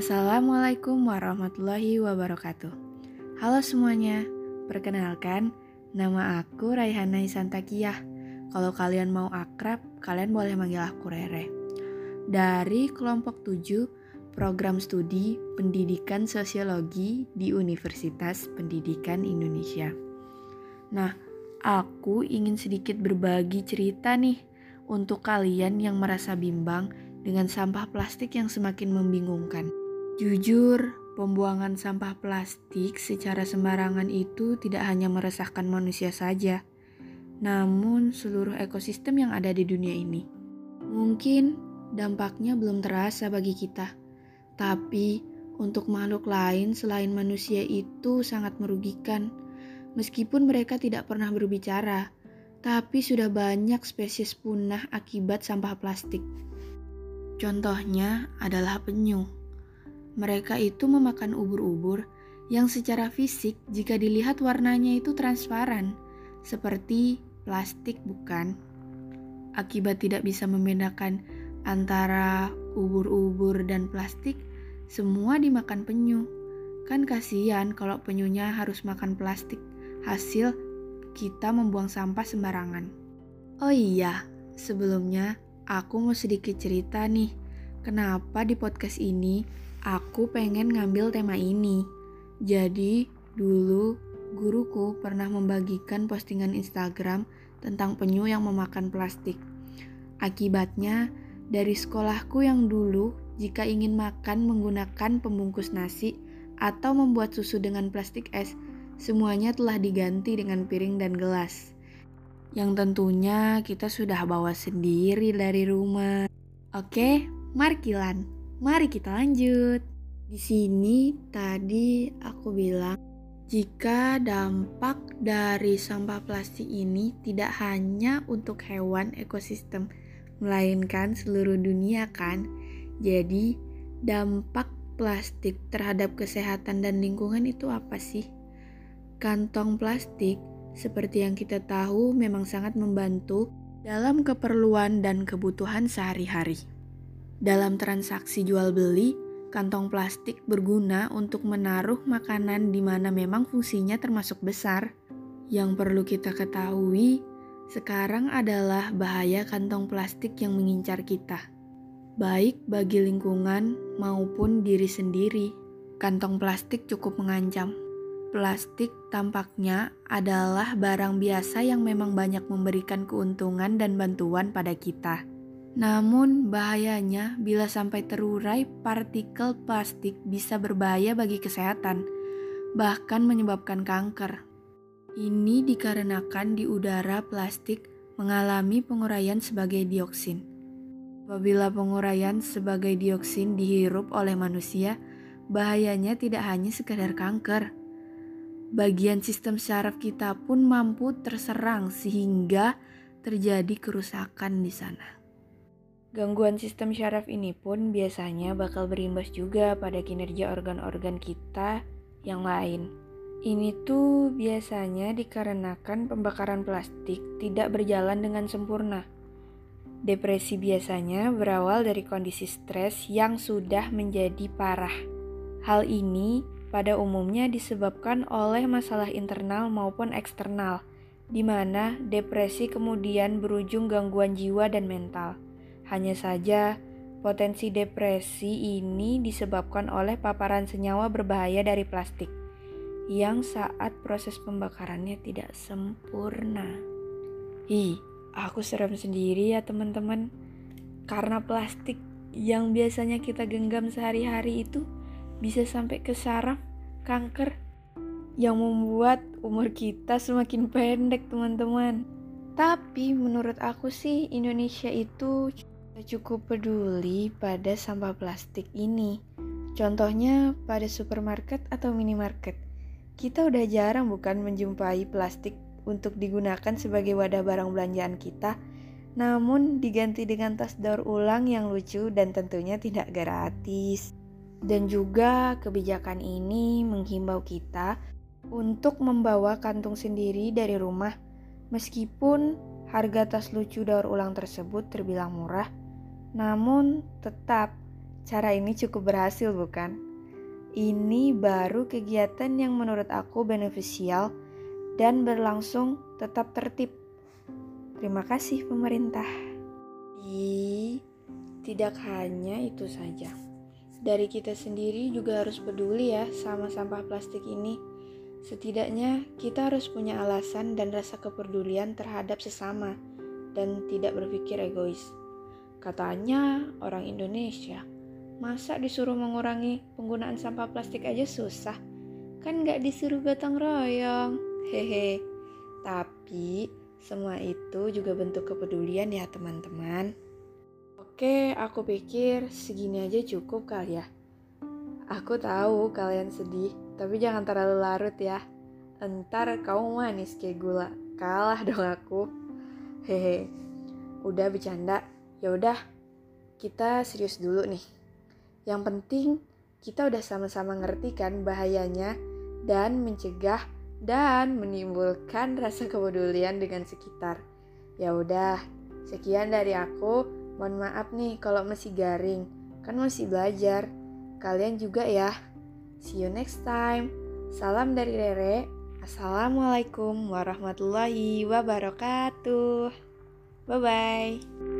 Assalamualaikum warahmatullahi wabarakatuh. Halo semuanya, perkenalkan nama aku Raihana Isantakiyah. Kalau kalian mau akrab, kalian boleh manggil aku Rere. Dari kelompok 7 program studi pendidikan sosiologi di Universitas Pendidikan Indonesia. Nah, aku ingin sedikit berbagi cerita nih untuk kalian yang merasa bimbang dengan sampah plastik yang semakin membingungkan. Jujur, pembuangan sampah plastik secara sembarangan itu tidak hanya meresahkan manusia saja, namun seluruh ekosistem yang ada di dunia ini. Mungkin dampaknya belum terasa bagi kita, tapi untuk makhluk lain selain manusia itu sangat merugikan. Meskipun mereka tidak pernah berbicara, tapi sudah banyak spesies punah akibat sampah plastik. Contohnya adalah penyu. Mereka itu memakan ubur-ubur yang secara fisik jika dilihat warnanya itu transparan, seperti plastik bukan? Akibat tidak bisa membedakan antara ubur-ubur dan plastik, semua dimakan penyu. Kan kasihan kalau penyunya harus makan plastik, hasil kita membuang sampah sembarangan. Oh iya, sebelumnya aku mau sedikit cerita nih, kenapa di podcast ini aku pengen ngambil tema ini. Jadi, dulu guruku pernah membagikan postingan Instagram tentang penyu yang memakan plastik. Akibatnya, dari sekolahku yang dulu, jika ingin makan menggunakan pembungkus nasi atau membuat susu dengan plastik es, semuanya telah diganti dengan piring dan gelas. Yang tentunya kita sudah bawa sendiri dari rumah. Oke, mari Kilan. Mari kita lanjut. Di sini tadi aku bilang jika dampak dari sampah plastik ini tidak hanya untuk hewan ekosistem, melainkan seluruh dunia kan. Jadi, dampak plastik terhadap kesehatan dan lingkungan itu apa sih? Kantong plastik seperti yang kita tahu memang sangat membantu dalam keperluan dan kebutuhan sehari-hari. Dalam transaksi jual beli, kantong plastik berguna untuk menaruh makanan di mana memang fungsinya termasuk besar. Yang perlu kita ketahui sekarang adalah bahaya kantong plastik yang mengincar kita, baik bagi lingkungan maupun diri sendiri. Kantong plastik cukup mengancam. Plastik tampaknya adalah barang biasa yang memang banyak memberikan keuntungan dan bantuan pada kita. Namun, bahayanya bila sampai terurai, partikel plastik bisa berbahaya bagi kesehatan, bahkan menyebabkan kanker. Ini dikarenakan di udara plastik mengalami penguraian sebagai dioksin. Apabila penguraian sebagai dioksin dihirup oleh manusia, bahayanya tidak hanya sekadar kanker. Bagian sistem syaraf kita pun mampu terserang sehingga terjadi kerusakan di sana. Gangguan sistem syaraf ini pun biasanya bakal berimbas juga pada kinerja organ-organ kita yang lain. Ini tuh biasanya dikarenakan pembakaran plastik tidak berjalan dengan sempurna. Depresi biasanya berawal dari kondisi stres yang sudah menjadi parah. Hal ini pada umumnya disebabkan oleh masalah internal maupun eksternal, di mana depresi kemudian berujung gangguan jiwa dan mental. Hanya saja, potensi depresi ini disebabkan oleh paparan senyawa berbahaya dari plastik yang saat proses pembakarannya tidak sempurna. Ih, aku serem sendiri ya teman-teman. Karena plastik yang biasanya kita genggam sehari-hari itu bisa sampai ke saraf, kanker, yang membuat umur kita semakin pendek teman-teman. Tapi menurut aku sih Indonesia itu cukup peduli pada sampah plastik ini. Contohnya pada supermarket atau minimarket. Kita udah jarang bukan menjumpai plastik untuk digunakan sebagai wadah barang belanjaan kita, namun diganti dengan tas daur ulang yang lucu dan tentunya tidak gratis. Dan juga kebijakan ini menghimbau kita untuk membawa kantung sendiri dari rumah meskipun harga tas lucu daur ulang tersebut terbilang murah namun tetap cara ini cukup berhasil bukan? Ini baru kegiatan yang menurut aku beneficial dan berlangsung tetap tertib. Terima kasih pemerintah. Di tidak hanya itu saja. Dari kita sendiri juga harus peduli ya sama sampah plastik ini. Setidaknya kita harus punya alasan dan rasa kepedulian terhadap sesama dan tidak berpikir egois. Katanya orang Indonesia, masa disuruh mengurangi penggunaan sampah plastik aja susah? Kan nggak disuruh gotong royong. Hehe. Tapi semua itu juga bentuk kepedulian ya teman-teman. Oke, aku pikir segini aja cukup kali ya. Aku tahu kalian sedih, tapi jangan terlalu larut ya. Entar kamu manis kayak gula. Kalah dong aku. Hehe. Udah bercanda. Ya udah. Kita serius dulu nih. Yang penting kita udah sama-sama ngerti kan bahayanya dan mencegah dan menimbulkan rasa kepedulian dengan sekitar. Ya udah, sekian dari aku. Mohon maaf nih kalau masih garing, kan masih belajar. Kalian juga ya. See you next time. Salam dari Rere. Assalamualaikum warahmatullahi wabarakatuh. Bye bye.